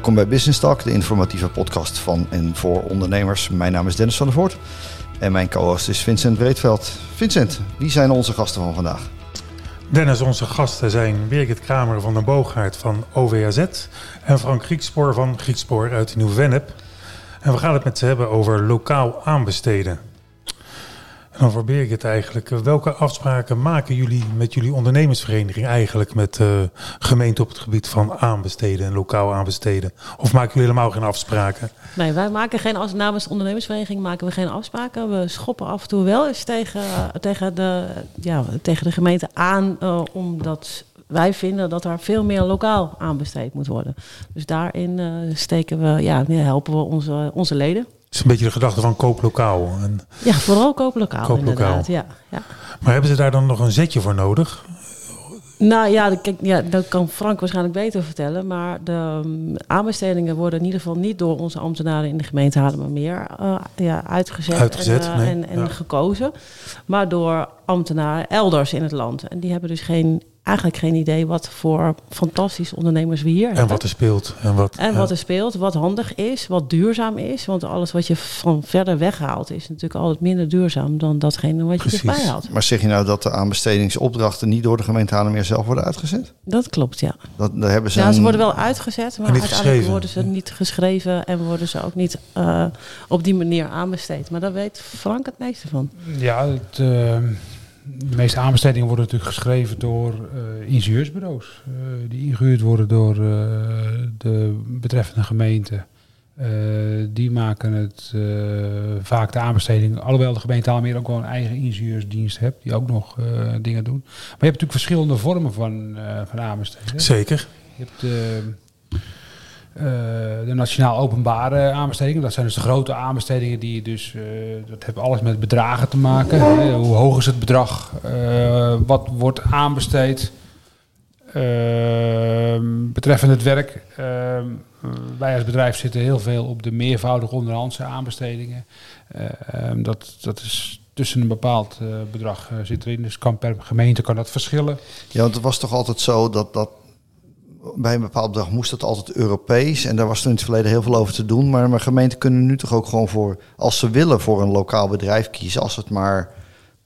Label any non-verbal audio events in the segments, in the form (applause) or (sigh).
Welkom bij Business Talk, de informatieve podcast van en voor ondernemers. Mijn naam is Dennis van der Voort en mijn co-host is Vincent Breedveld. Vincent, wie zijn onze gasten van vandaag? Dennis, onze gasten zijn Birgit Kramer van den Boogaard van OVAZ en Frank Griekspoor van Griekspoor uit Nieuw-Vennep. En we gaan het met ze hebben over lokaal aanbesteden. Dan voor Birgit eigenlijk, welke afspraken maken jullie met jullie ondernemersvereniging eigenlijk met de gemeente op het gebied van aanbesteden en lokaal aanbesteden? Of maken jullie helemaal geen afspraken? Nee, wij maken geen als namens de ondernemersvereniging maken we geen afspraken. We schoppen af en toe wel eens tegen, tegen, de, ja, tegen de gemeente aan, uh, omdat wij vinden dat er veel meer lokaal aanbesteed moet worden. Dus daarin uh, steken we, ja, helpen we onze, onze leden. Het is een beetje de gedachte van koop lokaal. En ja, vooral koop lokaal, koop inderdaad. Ja, ja. Maar hebben ze daar dan nog een zetje voor nodig? Nou ja, kijk, ja, dat kan Frank waarschijnlijk beter vertellen. Maar de um, aanbestedingen worden in ieder geval niet door onze ambtenaren in de gemeente Haarlemmermeer uh, ja, uitgezet, uitgezet en, uh, nee. en, en ja. gekozen. Maar door ambtenaren elders in het land. En die hebben dus geen, eigenlijk geen idee wat voor fantastische ondernemers we hier en hebben. wat er speelt. En wat, En ja. wat er speelt, wat handig is, wat duurzaam is. Want alles wat je van verder weghaalt is natuurlijk altijd minder duurzaam dan datgene wat je dichtbij haalt. Maar zeg je nou dat de aanbestedingsopdrachten niet door de gemeente Haarlemmermeer zelf worden uitgezet? Dat klopt, ja. Dat, daar hebben ze Ja, ze een- worden wel uitgezet, maar uiteindelijk geschreven. worden ze niet geschreven en worden ze ook niet eh, op die manier aanbesteed. Maar daar weet Frank het meeste van. Ja, het, eh, de meeste aanbestedingen worden natuurlijk geschreven door eh, ingenieursbureaus. eh, die ingehuurd worden door eh, de betreffende gemeente. Die maken het vaak de aanbesteding. Alhoewel de gemeente Almere ook wel een eigen ingenieursdienst heeft. Die ook nog dingen doen. Maar je hebt natuurlijk verschillende vormen van, van aanbesteden. Zeker. Je hebt de, eh, de nationaal openbare aanbestedingen. Dat zijn dus de grote aanbestedingen die dus... eh, dat heeft alles met bedragen te maken. Hè. Hoe hoog is het bedrag? Eh, wat wordt aanbesteed? Ehm, betreffende het werk. ehm, wij als bedrijf zitten heel veel op de meervoudige onderhandse aanbestedingen. Ehm, dat, dat is tussen een bepaald eh, bedrag eh, zit erin. Dus kan per gemeente kan dat verschillen. Ja, want het was toch altijd zo dat, dat bij een bepaald bedrag moest het altijd Europees. En daar was toen in het verleden heel veel over te doen. Maar, maar gemeenten kunnen nu toch ook gewoon voor, als ze willen, voor een lokaal bedrijf kiezen. Als het maar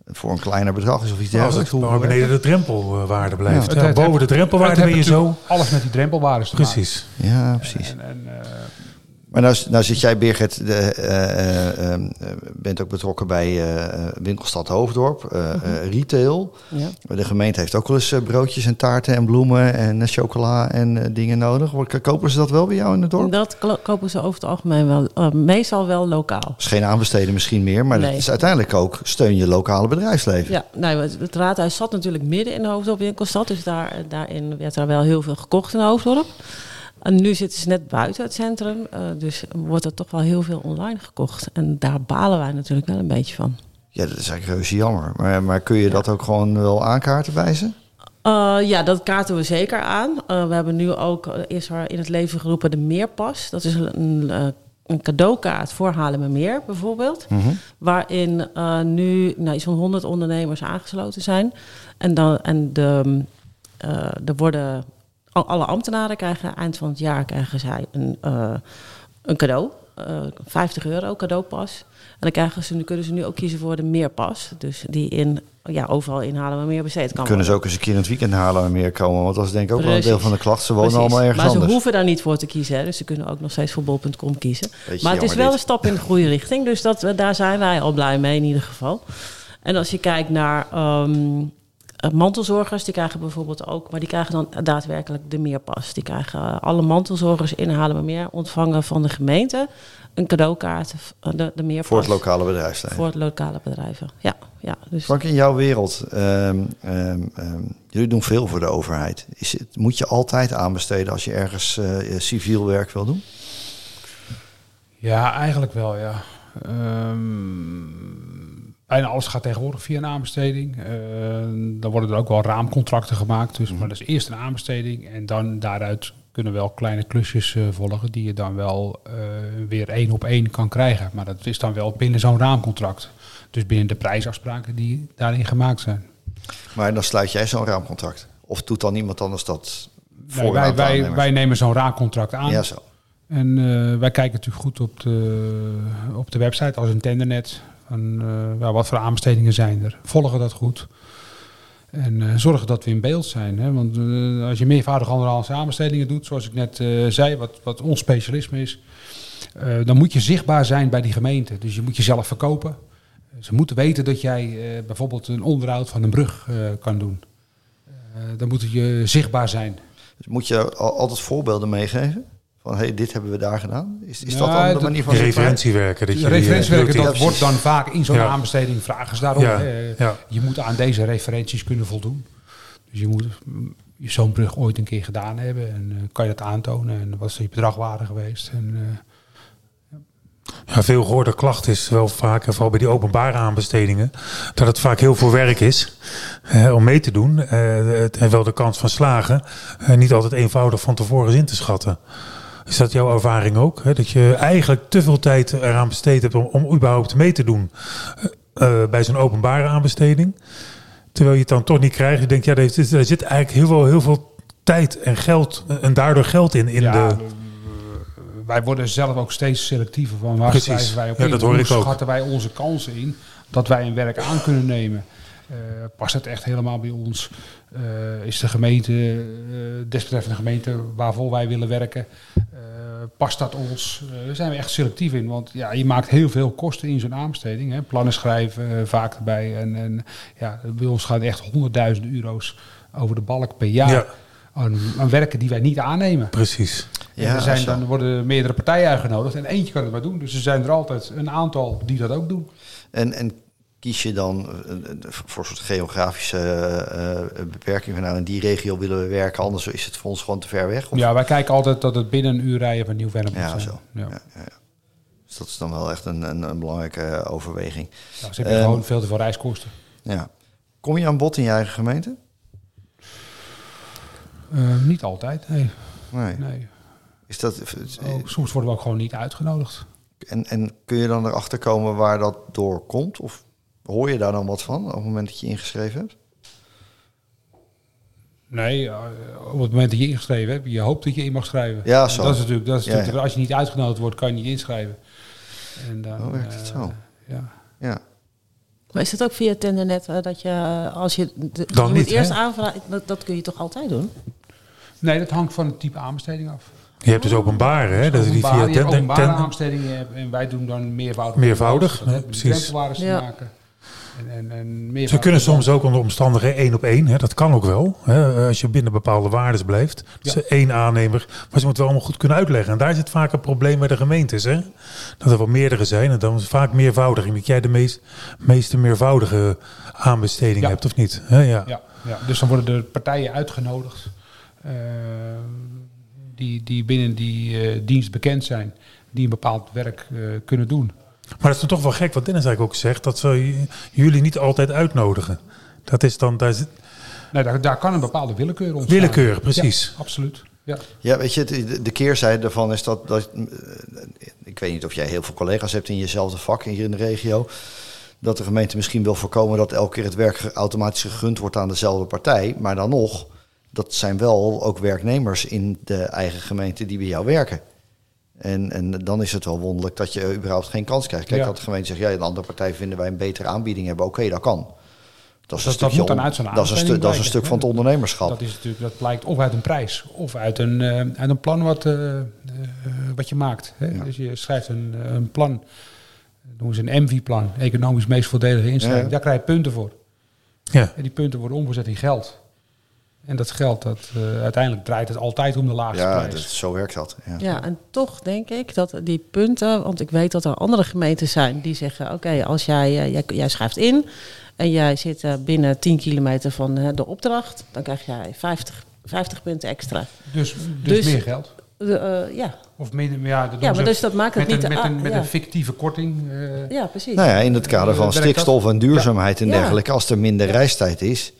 voor een kleiner bedrag is of iets Als dergelijks. het Hoe- maar beneden de drempelwaarde blijft. Het- Ja, het- boven de het- drempelwaarde het ben je zo. Alles met die drempelwaardes te maken. Precies. Ja, precies. En, en, eh, Maar nou, nou zit jij, Birgit, de, eh, eh, eh, bent ook betrokken bij Winkelstad Hoofddorp, eh, retail. Ja. De gemeente heeft ook wel eens broodjes en taarten en bloemen en chocola en dingen nodig. Kopen ze dat wel bij jou in het dorp? Dat kopen ze over het algemeen wel, meestal wel lokaal. Dat is geen aanbesteden misschien meer, maar Nee. het is uiteindelijk ook steun je lokale bedrijfsleven. Ja, nou, het, raadhuis zat natuurlijk midden in de Hoofddorp winkelstad. Dus daar, daarin werd er wel heel veel gekocht in Hoofddorp. En nu zitten ze net buiten het centrum. eh, dus wordt er toch wel heel veel online gekocht. En daar balen wij natuurlijk wel een beetje van. Ja, dat is eigenlijk reuze jammer. Maar, maar kun je dat ook gewoon wel aankaarten bij ze? Uh, ja, dat kaarten we zeker aan. Uh, we hebben nu ook, er in het leven geroepen de Meerpas. Dat is een, een cadeaukaart voor Haarlemmermeer bijvoorbeeld. Mhm. Waarin uh, nu nou, zo'n 100 ondernemers aangesloten zijn. En, dan, en de, uh, er worden, alle ambtenaren krijgen eind van het jaar krijgen zij een, uh, een cadeau. Uh, 50 euro cadeaupas. En dan krijgen ze, kunnen ze nu ook kiezen voor de meerpas. Dus die in, ja, overal in Haarlemmermeer besteed kan Kunnen ze ook eens een keer in het weekend halen meer komen? Want dat is denk ik ook wel een deel van de klacht. Ze wonen Precies. allemaal ergens maar ze anders. hoeven daar niet voor te kiezen. Hè. Dus ze kunnen ook nog steeds voor bol.com kiezen. Beetje maar het is wel dit. een stap in de goede richting. Dus dat, eh, daar zijn wij al blij mee in ieder geval. En als je kijkt naar ehm, eh, mantelzorgers, die krijgen bijvoorbeeld ook... maar die krijgen dan daadwerkelijk de meerpas. Die krijgen eh, alle mantelzorgers in Haarlemmermeer ontvangen van de gemeente... een cadeaukaart, eh, de, de meerpas. Voor het lokale bedrijfsleven. Voor het lokale bedrijven, ja. ja dus Frank, in jouw wereld, ehm, ehm, ehm, jullie doen veel voor de overheid. Is het, moet je altijd aanbesteden als je ergens eh, civiel werk wil doen? Ja, eigenlijk wel, ja. Ehm, bijna alles gaat tegenwoordig via een aanbesteding. Eh, dan worden er ook wel raamcontracten gemaakt. Dus, Maar dat is eerst een aanbesteding. En dan daaruit kunnen wel kleine klusjes eh, volgen... die je dan wel eh, weer één op één kan krijgen. Maar dat is dan wel binnen zo'n raamcontract. Dus binnen de prijsafspraken die daarin gemaakt zijn. Maar dan sluit jij zo'n raamcontract. Of doet dan iemand anders dat voor Nee, wij, wij, wij nemen zo'n raamcontract aan. Ja, zo. En wij kijken natuurlijk goed op de, op de website als een tendernet. Eh, ja, wat voor aanbestedingen zijn er? Volgen dat goed. En eh, zorgen dat we in beeld zijn. Hè? Want eh, als je meervoudige anderhalve aanbestedingen doet, zoals ik net zei, wat, wat ons specialisme is, dan moet je zichtbaar zijn bij die gemeente. Dus je moet jezelf verkopen. Ze moeten weten dat jij bijvoorbeeld een onderhoud van een brug kan doen. Dan moet je zichtbaar zijn. Dus moet je al- altijd voorbeelden meegeven? Van, hey, dit hebben we daar gedaan. Is, is Ja, dat dan de dat- manier van referentiewerken. Dat je die, referentiewerken, dat wordt dan vaak in zo'n Ja. aanbesteding vragen ze daarom. Ja, hè. ja. Je moet aan deze referenties kunnen voldoen. Dus je moet mm, zo'n brug ooit een keer gedaan hebben. En eh, kan je dat aantonen. En wat is je bedragwaarde geweest. En, eh, Ja, veel gehoorde klacht is wel vaak, vooral bij die openbare aanbestedingen, dat het vaak heel veel werk is eh, om mee te doen. Eh, het- en wel de kans van slagen eh, niet altijd eenvoudig van tevoren is in te schatten. Is dat jouw ervaring ook? Hè? Dat je eigenlijk te veel tijd eraan besteed hebt om, om überhaupt mee te doen eh, eh, bij zo'n openbare aanbesteding. Terwijl je het dan toch niet krijgt. Je denkt, ja, er zit, er zit eigenlijk heel veel, heel veel tijd en geld en daardoor geld in. in ja, de, wij worden zelf ook steeds selectiever van waar schrijven wij op Ja, in. dat hoor ik schatten wij onze kansen in dat wij een werk aan kunnen nemen. Eh, past het echt helemaal bij ons? Is de gemeente, desbetreffende gemeente waarvoor wij willen werken, past dat ons? Eh, daar zijn we echt selectief in, want ja, je maakt heel veel kosten in zo'n aanbesteding. Hè. Plannen schrijven eh, vaak erbij. En, en ja, bij ons gaan echt honderdduizenden euro's over de balk per jaar Ja. aan, aan werken die wij niet aannemen. precies. Ja, er zijn, dan worden meerdere partijen uitgenodigd en eentje kan het maar doen. Dus er zijn er altijd een aantal die dat ook doen. En, en kies je dan eh, eh, voor een soort geografische eh, beperking van nou in die regio willen we werken, anders is het voor ons gewoon te ver weg? Of- Ja, wij kijken altijd dat het binnen een uur rijden van Nieuw-Vennep moet Ja, zijn. zo. Ja. Ja, ja, ja. Dus dat is dan wel echt een, een, een belangrijke overweging. Nou, ze hebben Ehm, gewoon veel te veel reiskosten. Ja. Kom je aan bod in je eigen gemeente? Eh, niet altijd, nee. Nee. nee. Is dat, Ook, soms worden we ook gewoon niet uitgenodigd. en, en kun je dan erachter komen waar dat door komt? Of hoor je daar dan wat van op het moment dat je ingeschreven hebt? Nee, eh, op het moment dat je ingeschreven hebt, je hoopt dat je in mag schrijven. Ja, En zo. Dat is natuurlijk, dat is Ja, natuurlijk ja. als je niet uitgenodigd wordt, kan je niet inschrijven. En dan, Oh, werkt het eh, zo? Ja. Ja. Maar is het ook via Tendernet eh, dat je als je de, Dan je niet, moet eerst aanvragen, dat, dat kun je toch altijd doen? Nee, dat hangt van het type aanbesteding af. Je hebt dus openbare, hè? Dat is die Openbaar- via je hebt openbare aanbestedingen en wij doen dan meervoudig. Meervoudig, Dat ja, precies. drempelwaardes te Ja. maken. En, en, en Ze kunnen soms ook onder omstandigheden één op één. Hè? Dat kan ook wel. Hè? Als je binnen bepaalde waarden blijft. Ja. Dus één aannemer. Maar ze moeten wel allemaal goed kunnen uitleggen. En daar zit vaak een probleem bij de gemeentes. Hè? Dat er wel meerdere zijn. En dan is het vaak meervoudig. En dat jij de meest, meeste meervoudige aanbesteding Ja. hebt of niet. Hè? Ja. Ja, ja, dus dan worden er partijen uitgenodigd eh, die, die binnen die eh, dienst bekend zijn, die een bepaald werk eh, kunnen doen. Maar dat is dan toch wel gek wat Dennis eigenlijk ook zegt. Dat ze jullie niet altijd uitnodigen. Dat is dan... Daar zit, Nee, daar, daar kan een bepaalde willekeur ontstaan. Willekeur, precies. Ja, absoluut. Ja. Ja, weet je, de, de keerzijde daarvan is dat, dat... eh, Ik weet niet of jij heel veel collega's hebt in jezelfde vak hier in de regio. Dat de gemeente misschien wil voorkomen dat elke keer het werk automatisch gegund wordt aan dezelfde partij. Maar dan nog, dat zijn wel ook werknemers in de eigen gemeente die bij jou werken. En, en dan is het wel wonderlijk dat je überhaupt geen kans krijgt. Kijk, Ja. dat de gemeente zegt, ja, een andere partij vinden wij een betere aanbieding hebben. Oké, dat kan. Dat is Dat- een dat moet dan uit zo'n dat is een, dat is een stuk van het ondernemerschap. Dat, is natuurlijk, dat blijkt of uit een prijs of uit een, eh, uit een plan wat, eh, eh, wat je maakt. Hè? Dus je schrijft een, een plan, noemen ze een MV-plan, economisch meest voordelige instelling. Ja. Daar krijg je punten voor. ja. En die punten worden omgezet in geld. En dat geld, dat, eh, uiteindelijk draait het altijd om de laagste Ja, prijs. dat, zo werkt dat. Ja. Ja, en toch denk ik dat die punten, want ik weet dat er andere gemeenten zijn die zeggen: Oké, als jij, eh, jij, jij schrijft in en jij zit eh, binnen 10 kilometer van de opdracht, dan krijg jij 50, 50 punten extra. Dus, dus, Dus- meer geld. De, eh, ja. Of minder, ja, dat doen ja, maar dus dat maakt het met, niet een, met, een, met ja. een fictieve korting. eh, ja, precies. Nou ja, in het kader van stikstof en duurzaamheid en dergelijke, als er minder reistijd is,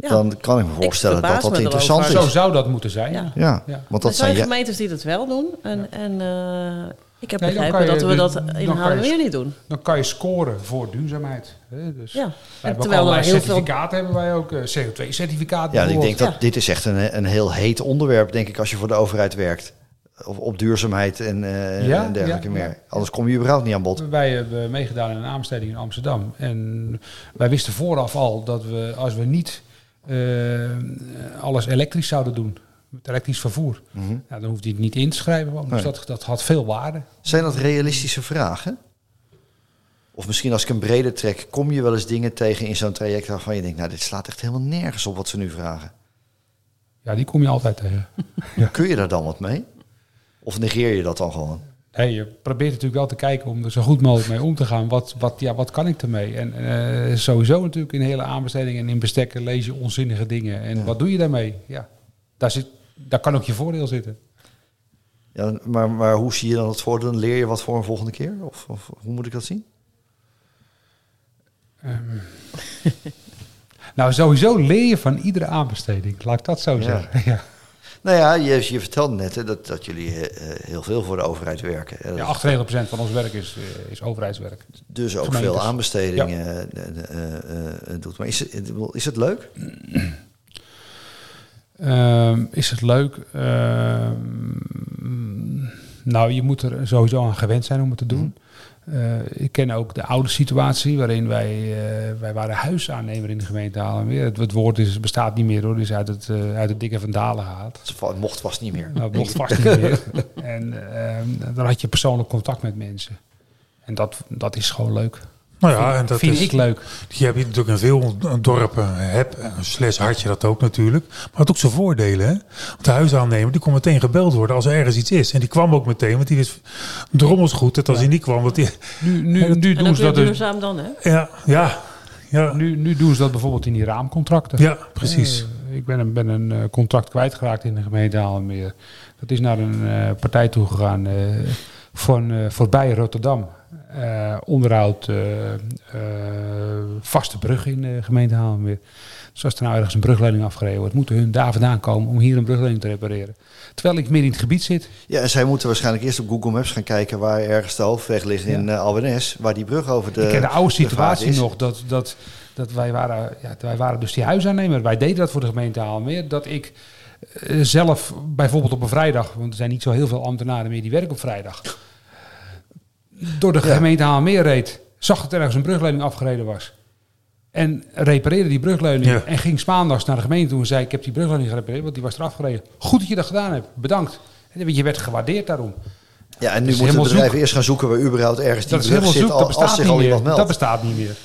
Ja. dan kan ik me voorstellen dat dat interessant erover. Zo is. zou dat moeten zijn. Ja. Ja, Ja. want er dat zijn zijn ja, gemeentes die dat wel doen. En, en eh, ik heb begrepen je- dat we dat in kan je- Haarlemmermeer niet doen. Dan kan je scoren voor duurzaamheid. Hè? Dus Ja. wij En terwijl er allerlei heel veel certificaten hebben wij ook. eh, CO2-certificaat ja, ik denk dat Ja. dit is echt een, een heel heet onderwerp, denk ik, als je voor de overheid werkt. Of op duurzaamheid en, eh, Ja, en dergelijke ja, meer. ja. Anders kom je überhaupt niet aan bod. Wij hebben meegedaan in een aanbesteding in Amsterdam. En wij wisten vooraf al dat we, als we niet alles elektrisch zouden doen, met elektrisch vervoer, Mhm. nou, dan hoeft hij het niet in te schrijven. want Dus Nee. dat, dat had veel waarde. Zijn dat realistische vragen? Of misschien als ik een breder trek, kom je wel eens dingen tegen in zo'n traject waarvan je denkt, nou dit slaat echt helemaal nergens op wat ze nu vragen. Ja, die kom je altijd tegen. (laughs) Kun je daar dan wat mee? Of negeer je dat dan gewoon? Hey, je probeert natuurlijk wel te kijken om er zo goed mogelijk mee om te gaan. Wat, wat, ja, wat kan ik ermee? En eh, sowieso natuurlijk in hele aanbestedingen en in bestekken lees je onzinnige dingen. En Ja. wat doe je daarmee? Ja, daar, zit, daar kan ook je voordeel zitten. Ja, maar, maar hoe zie je dan het voordeel? Leer je wat voor een volgende keer? Of, of hoe moet ik dat zien? (laughs) Nou, sowieso leer je van iedere aanbesteding. Laat ik dat zo Ja. zeggen. (laughs) Ja. Nou ja, je, je vertelde net hè, dat, dat jullie eh, eh, heel veel voor de overheid werken. hè. Ja, 98% van ons werk is, eh, is overheidswerk. Dus ook Gemeentes. veel aanbestedingen doet. Maar is is het leuk? Ehm, is het leuk? Nou, je moet er sowieso aan gewend zijn om het te doen. Eh, ik ken ook de oude situatie waarin wij, eh, wij waren huisaannemer in de gemeente Haarlemmermeer. Het, het woord is, bestaat niet meer hoor, is uit het, eh, uit het dikke vandalen gehaald. Het mocht vast niet meer. Nou, het mocht (laughs) vast niet meer. En ehm, dan had je persoonlijk contact met mensen. En dat, dat is gewoon leuk. Nou ja, en dat vind is, ik leuk. Je hebt natuurlijk in veel dorpen, heb, slash had je dat ook natuurlijk. Maar het had ook zijn voordelen. Hè? Want de huisaannemer die kon meteen gebeld worden als er ergens iets is. En die kwam ook meteen, want die wist drommels goed dat als hij niet kwam. Dat die, Nu, nu, nu, En doen ze dat dus, duurzaam dan, hè? ja, ja, ja, nu, nu doen ze dat bijvoorbeeld in die raamcontracten. ja, precies. Eh, ik ben een, ben een eh, contract kwijtgeraakt in de gemeente Haalmeer. Dat is naar een eh, partij toegegaan eh van eh, voorbij Rotterdam. Eh, onderhoud eh, eh, vaste brug in de gemeente Haalmeer. Dus als er nou ergens een brugleiding afgereden wordt, moeten hun daar vandaan komen om hier een brugleiding te repareren. Terwijl ik meer in het gebied zit. Ja, en zij moeten waarschijnlijk eerst op Google Maps gaan kijken waar ergens de hoofdweg ligt in Albenes, waar die brug over de. ik ken de oude situatie nog dat, dat, dat wij, waren, ja, wij waren dus die huisaannemer. Wij deden dat voor de gemeente Haalmeer. Dat ik zelf bijvoorbeeld op een vrijdag, want er zijn niet zo heel veel ambtenaren meer die werken op vrijdag, door de Ja. gemeente Haalmeer reed, zag dat er ergens een brugleiding afgereden was. En repareerde die brugleiding Ja. en ging maandags naar de gemeente toe en zei: Ik heb die brugleiding gerepareerd, want die was eraf gereden. Goed dat je dat gedaan hebt, bedankt. En je werd gewaardeerd daarom. Ja, en nu moeten bedrijven zoek. eerst gaan zoeken waar überhaupt ergens die Dat is brug zit, zoek, als zich al meer. iemand meldt. Dat bestaat niet meer.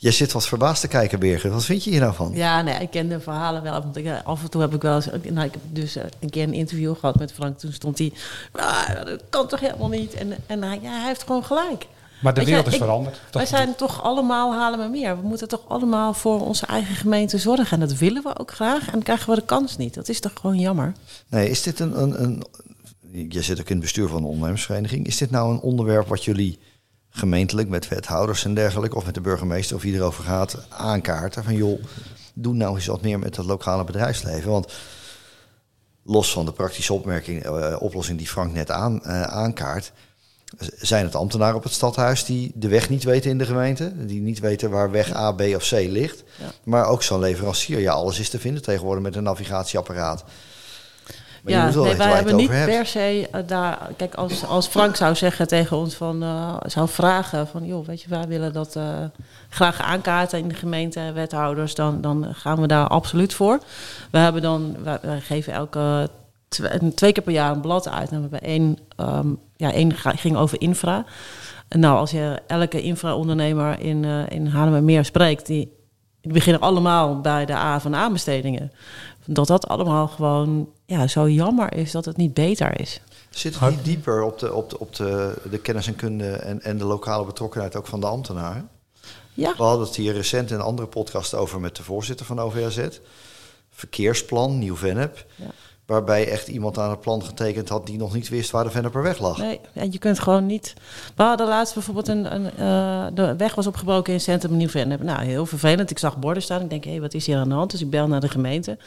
Jij zit wat verbaasd te kijken, Birgit. Wat vind je hier nou van? Ja, nee, ik ken de verhalen wel. Want ik, eh, af en toe heb ik wel eens... Nou, ik heb dus eh, een keer een interview gehad met Frank. Toen stond hij... "Ah, dat kan toch helemaal niet? En, en hij, ja, hij heeft gewoon gelijk. Maar de je, wereld is ik- veranderd. Wij zijn toch allemaal halen we meer. We moeten toch allemaal voor onze eigen gemeente zorgen. En dat willen we ook graag. En dan krijgen we de kans niet. Dat is toch gewoon jammer. Nee, is dit een, een, een. Je zit ook in het bestuur van een ondernemersvereniging. Is dit nou een onderwerp wat jullie gemeentelijk met wethouders en dergelijke, of met de burgemeester of wie erover gaat, aankaarten? Van joh, doe nou eens wat meer met het lokale bedrijfsleven. Want los van de praktische opmerking, eh, oplossing die Frank net aan, eh, aankaart, zijn het ambtenaren op het stadhuis die de weg niet weten in de gemeente, die niet weten waar weg A, B of C ligt. Ja. Maar ook zo'n leverancier, ja, alles is te vinden tegenwoordig met een navigatieapparaat. Maar ja, nee, wij hebben niet hebt. per se eh, daar. Kijk, als, als Frank zou zeggen tegen ons van eh, zou vragen van joh, weet je, wij willen dat eh, graag aankaarten in de gemeente, wethouders, dan, dan gaan we daar absoluut voor. We hebben dan, wij, wij geven elke twee, twee keer per jaar een blad uit. En we hebben één, ehm, ja, één ging over infra. En nou, als je elke infra-ondernemer in, in Haarlemmermeer spreekt, die, die beginnen allemaal bij de A van aanbestedingen. Dat dat allemaal gewoon ja, zo jammer is dat het niet beter is. Zit het niet dieper op, de, op, de, op de, de kennis en kunde en, en de lokale betrokkenheid ook van de ambtenaren? Ja, We hadden het hier recent in een andere podcast over met de voorzitter van OVAZ. Verkeersplan, Nieuw-Vennep. Ja. Waarbij echt iemand aan het plan getekend had die nog niet wist waar de Venneperweg lag. nee, ja, je kunt gewoon niet. We hadden laatst bijvoorbeeld een. een eh, de weg was opgebroken in Centrum Nieuw-Vennep. Nou, heel vervelend. Ik zag borden staan. Ik denk, hé, wat is hier aan de hand? Dus ik bel naar de gemeente.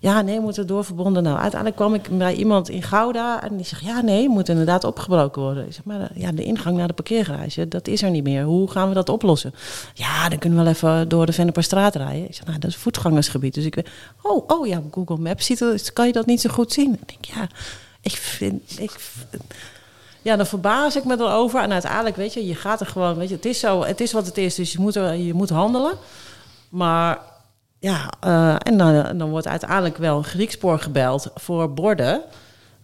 Ja, nee, moeten doorverbonden. Nou, uiteindelijk kwam ik bij iemand in Gouda en die zegt, ja, nee, moet inderdaad opgebroken worden. Ik zeg, maar ja, de ingang naar de parkeergarage, dat is er niet meer. Hoe gaan we dat oplossen? Ja, dan kunnen we wel even door de Venneperstraat rijden. Ik zeg, nou, dat is voetgangersgebied. Dus ik, oh, oh ja, Google Maps ziet het, kan je dat niet zo goed zien. Ik denk, ja, ik vind... Ik, ja, dan verbaas ik me erover. En uiteindelijk, weet je, je gaat er gewoon... Weet je, het is zo, het is wat het is. Dus je moet, er, je moet handelen. Maar ja, uh, en dan, dan wordt uiteindelijk wel een Griekspoor gebeld voor borden...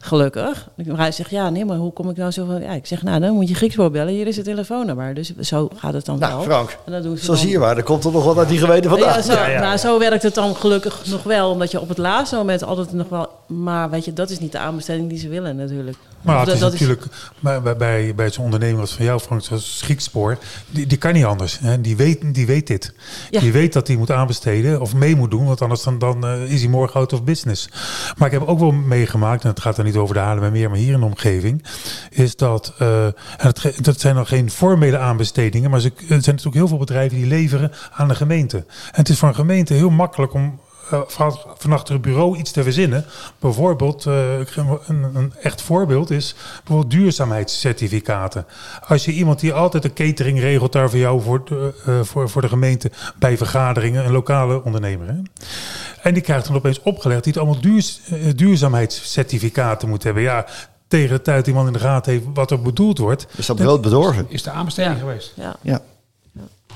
Gelukkig. Hij zegt, ja, nee, maar hoe kom ik nou zo van... Ja, ik zeg, nou, dan moet je Griekspoor bellen. Hier is het telefoonnummer. Dus zo gaat het dan nou, wel. Frank, en dan doen ze zo dan... zie je maar. Er komt er nog wat uit die geweten vandaan. Ja, zo, Ja, ja. Nou, zo werkt het dan gelukkig nog wel. Omdat je op het laatste moment altijd nog wel... Maar weet je, dat is niet de aanbesteding die ze willen natuurlijk. Maar het dat- is dat natuurlijk bij, bij, bij, bij zo'n ondernemer als van jou, Frank, zoals Schiekspoor, die, die kan niet anders. Hè? Die, weet, die weet dit. Ja. Die weet dat hij moet aanbesteden of mee moet doen, want anders dan, dan eh, is hij morgen out of business. Maar ik heb ook wel meegemaakt, en het gaat er niet over de halen bij meer, maar hier in de omgeving, is dat, eh, het, dat zijn nog geen formele aanbestedingen, maar ze, er zijn natuurlijk heel veel bedrijven die leveren aan de gemeente. En het is voor een gemeente heel makkelijk om eh, van, van achter het bureau iets te verzinnen. Bijvoorbeeld, eh, een, een echt voorbeeld is bijvoorbeeld duurzaamheidscertificaten. Als je iemand die altijd een catering regelt daar voor jou voor de, eh, voor, voor de gemeente bij vergaderingen, een lokale ondernemer. Hè? En die krijgt dan opeens opgelegd die het allemaal duurs, eh, duurzaamheidscertificaten moet hebben. Ja, tegen de tijd die man in de gaten heeft wat er bedoeld wordt. Is dat brood bedorven? Is de aanbesteding geweest? Ja, Ja.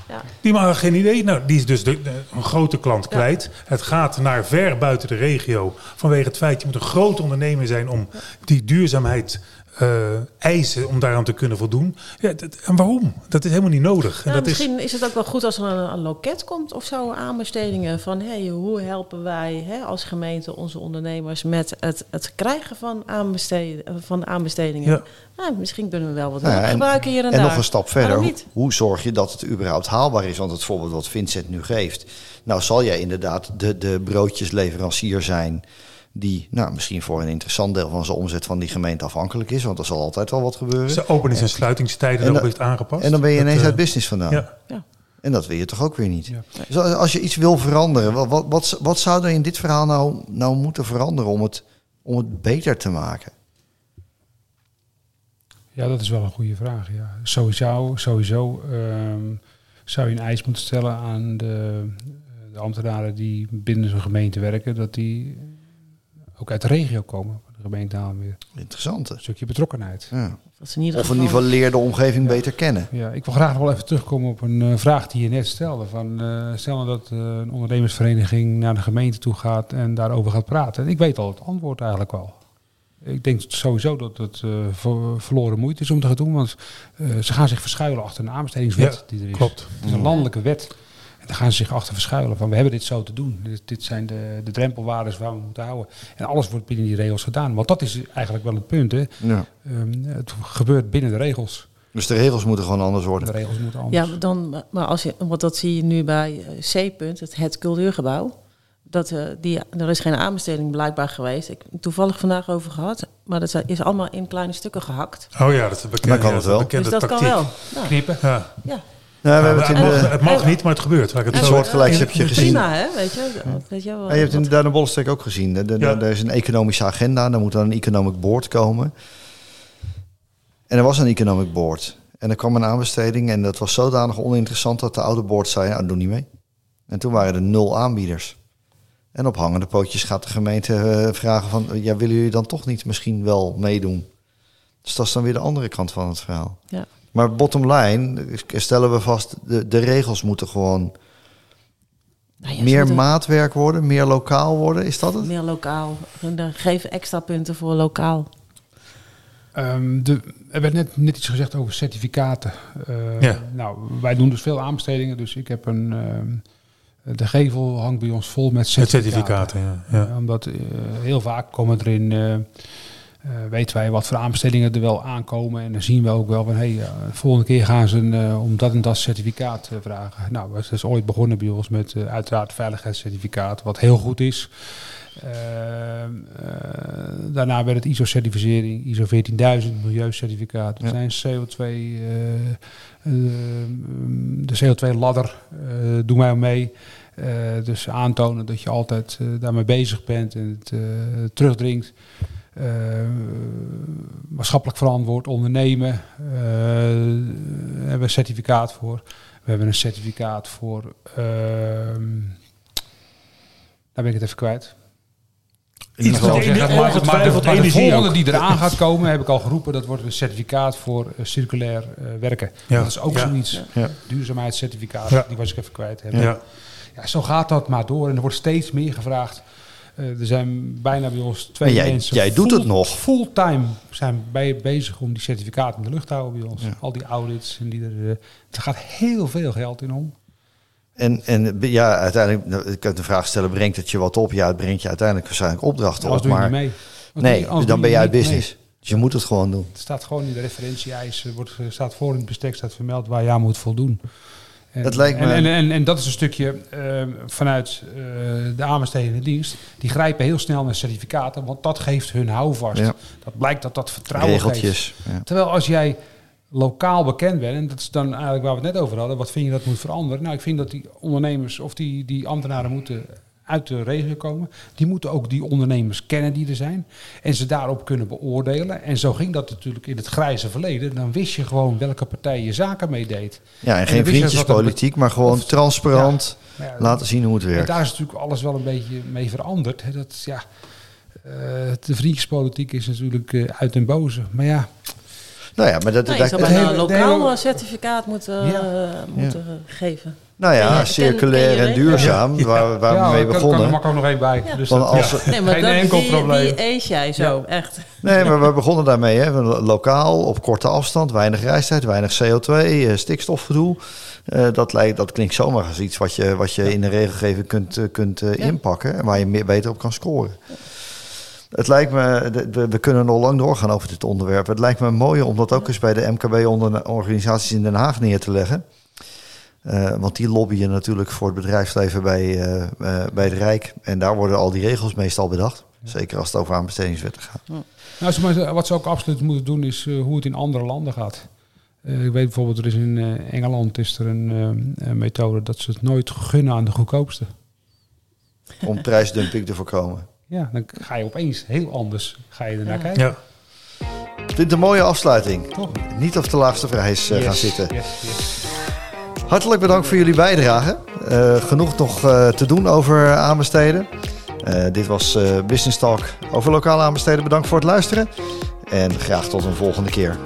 Ja. Die had geen idee. Nou, die is dus de, de- een grote klant kwijt. Het gaat naar ver buiten de regio. Vanwege het feit, je moet een groot ondernemer zijn om die duurzaamheid eh, eisen, om daaraan te kunnen voldoen. Ja, dat- en waarom? Dat is helemaal niet nodig. En Nou, dat is, misschien is... het ook wel goed als er een, een loket komt of zo, aanbestedingen. Van hey, hoe helpen wij hè, als gemeente onze ondernemers met het, het krijgen van, aanbesteden, van aanbestedingen? Ja. Nou, misschien kunnen we wel wat ja, hulp gebruiken hier en, en daar. nog een stap verder. Hoe zorg je dat het überhaupt haalbaar is? Want het voorbeeld wat Vincent nu geeft. Nou zal jij inderdaad de, de broodjesleverancier zijn... die nou, misschien voor een interessant deel van zijn omzet van die gemeente afhankelijk is. Want er zal altijd wel wat gebeuren. de openings- en sluitingstijden En ook heeft aangepast. En dan ben je ineens eh, uit business vandaan. Ja. Ja. En dat wil je toch ook weer niet? Ja. Dus als je iets wil veranderen, wat, wat, wat, wat zou er in dit verhaal nou, nou moeten veranderen om het, om het beter te maken? Ja, dat is wel een goede vraag. Ja. Sowieso, sowieso ehm, zou je een eis moeten stellen aan de, de ambtenaren die binnen zo'n gemeente werken, dat die ook uit de regio komen, de gemeente Haarlemmermeer. Interessant. Een stukje betrokkenheid. Ja. Dat ze in ieder Of in geval... ieder geval leer de omgeving beter kennen. Ja, ik wil graag nog wel even terugkomen op een eh, vraag die je net stelde. Van, eh, stel nou dat eh, een ondernemersvereniging naar de gemeente toe gaat en daarover gaat praten. Ik weet al het antwoord eigenlijk wel. Ik denk sowieso dat het eh, ver- verloren moeite is om te gaan doen. Want eh, ze gaan zich verschuilen achter een aanbestedingswet Ja, die er is. klopt. Het is een landelijke wet. En daar gaan ze zich achter verschuilen. Van we hebben dit zo te doen. Dit, dit zijn de, de drempelwaardes waar we moeten houden. En alles wordt binnen die regels gedaan. Want dat is eigenlijk wel het punt. Hè. Ja. Ehm, het gebeurt binnen de regels. Dus de regels moeten gewoon anders De worden. regels moeten anders. Ja, dan, maar als je, want dat zie je nu bij eh, C-punt, het, het cultuurgebouw. Dat, eh, die, er is geen aanbesteding blijkbaar geweest. Ik heb het toevallig vandaag over gehad. Maar dat is allemaal in kleine stukken gehakt. Oh ja, dat is een bekende, Dan kan ja, het dat is een wel. bekende dus dat tactiek. kan wel. Nou, Knippen. Ja. ja. Nou, we het mag, de, het mag niet, maar het gebeurt. Het een soortgelijks heb je gezien. Prima, hè? Weet je, weet je wel. Ja, je hebt het in de Duin Bollenstreek ook gezien. De, de- de- Ja. Er is een economische agenda, daar moet dan een economic board komen. En er was een economic board. En er kwam een aanbesteding en dat was zodanig oninteressant dat de oude board zei, nou, doe niet mee. En toen waren er nul aanbieders. En op hangende pootjes gaat de gemeente eh, vragen van, ja, willen jullie dan toch niet misschien wel meedoen? Dus dat is dan weer de andere kant van het verhaal. Ja. Maar bottom line, eh, stellen we vast, de, de regels moeten gewoon Nou ja, meer moeten maatwerk worden, meer lokaal worden, is dat het? Meer lokaal. Geef extra punten voor lokaal. Ehm, de, er werd net, net iets gezegd over certificaten. Eh, Ja. Nou, wij doen dus veel aanbestedingen. Dus ik heb een... ehm, de gevel hangt bij ons vol met Met certificaten. ja. ja. Omdat eh, heel vaak komen er eh, weten wij wat voor aanbestedingen er wel aankomen. En dan zien we ook wel van... Hey, eh, de volgende keer gaan ze een, eh, om dat en dat certificaat vragen. Nou, dat is ooit begonnen bij ons met uiteraard veiligheidscertificaat. Wat heel goed is. Ehm, eh, daarna werd het ISO-certificering, ISO 14000, milieucertificaat. We zijn CO2, eh, eh, de CO2-ladder, eh doen wij mee. Dus aantonen dat je altijd daarmee bezig bent en het terugdringt. Eh, maatschappelijk verantwoord ondernemen. eh, hebben we een certificaat voor. We hebben een certificaat voor. ehm, daar ben ik het even kwijt. Iets maar, de, maar de volgende ook. die eraan gaat komen, heb ik al geroepen, dat wordt een certificaat voor eh, circulair eh, werken. Ja. Dat is ook Ja. zoiets. Ja. Duurzaamheidscertificaat, Ja. die was ik even kwijt. Ja. Ja, zo gaat dat maar door en er wordt steeds meer gevraagd. Eh, er zijn bijna bij ons twee jij- mensen. jij doet het nog. Fulltime zijn bij bezig om die certificaten in de lucht te houden bij ons. Ja. Al die audits en die er. eh, er gaat heel veel geld in om. En, en ja, uiteindelijk, nou, ik kan de vraag stellen, brengt het je wat op? Ja, het brengt je uiteindelijk waarschijnlijk opdrachten op. doe je Maar niet mee. Doe nee, je- dan ben je uit business. Dus je moet het gewoon doen. Het staat gewoon in de referentie-eisen. Wordt, eh, staat voor in het bestek staat vermeld waar je aan moet voldoen. En, Het lijkt me- en, en, en, en dat is een stukje eh, vanuit eh, de aanbestedende dienst. Die grijpen heel snel naar certificaten, want dat geeft hun houvast. Ja. Dat blijkt dat dat vertrouwen geeft. Regeltjes. Ja. Terwijl als jij lokaal bekend bent, en dat is dan eigenlijk waar we het net over hadden, wat vind je dat moet veranderen? Nou, ik vind dat die ondernemers of die, die ambtenaren moeten uit de regio komen. Die moeten ook die ondernemers kennen die er zijn. En ze daarop kunnen beoordelen. En zo ging dat natuurlijk in het grijze verleden. Dan wist je gewoon welke partij je zaken meedeed. Ja, en geen vriendjespolitiek, maar gewoon of- transparant ja, laten zien hoe het en werkt. daar is natuurlijk alles wel een beetje mee veranderd. Hè. Dat, ja, eh, de vriendjespolitiek is natuurlijk eh, uit den boze. Maar ja, Nou ja, maar dat, Nou, dat- zou bijna een lokaal certificaat moeten, Ja. eh, moeten geven. nou ja, circulair en duurzaam, waar, waar ja, we mee kan- kan er begonnen. makkelijk nog één bij. Ja. Dus Want als Nee, maar geen dat, enkel die, probleem. die eet jij zo, echt. Nee, maar we begonnen daarmee. Hè. Lokaal, op korte afstand, weinig reistijd, weinig CO2, eh, stikstofgedoe. Eh, dat, lijkt, dat klinkt zomaar als iets wat je, wat je in de regelgeving kunt, kunt Ja. inpakken. En waar je meer, beter op kan scoren. Het lijkt me, we, kunnen nog lang doorgaan over dit onderwerp. Het lijkt me mooi om dat ook eens bij de MKB-organisaties in Den Haag neer te leggen. Eh, want die lobbyen natuurlijk voor het bedrijfsleven bij, eh, eh, bij het Rijk. En daar worden al die regels meestal bedacht. Zeker als het over aanbestedingswetten gaat. Nou, wat ze ook absoluut moeten doen is hoe het in andere landen gaat. Ik weet bijvoorbeeld, er is in Engeland is er een, een methode dat ze het nooit gunnen aan de goedkoopste. Om prijsdumping te voorkomen. Ja, dan ga je opeens heel anders ga je ernaar Ja. kijken. Ja. Ik vind het een mooie afsluiting. Toch? Niet op de laagste prijs eh, gaan zitten. yes, yes. Hartelijk bedankt voor jullie bijdrage. Eh, genoeg nog eh, te doen over aanbesteden. Eh, dit was eh, Business Talk over lokaal aanbesteden. Bedankt voor het luisteren. En graag tot een volgende keer.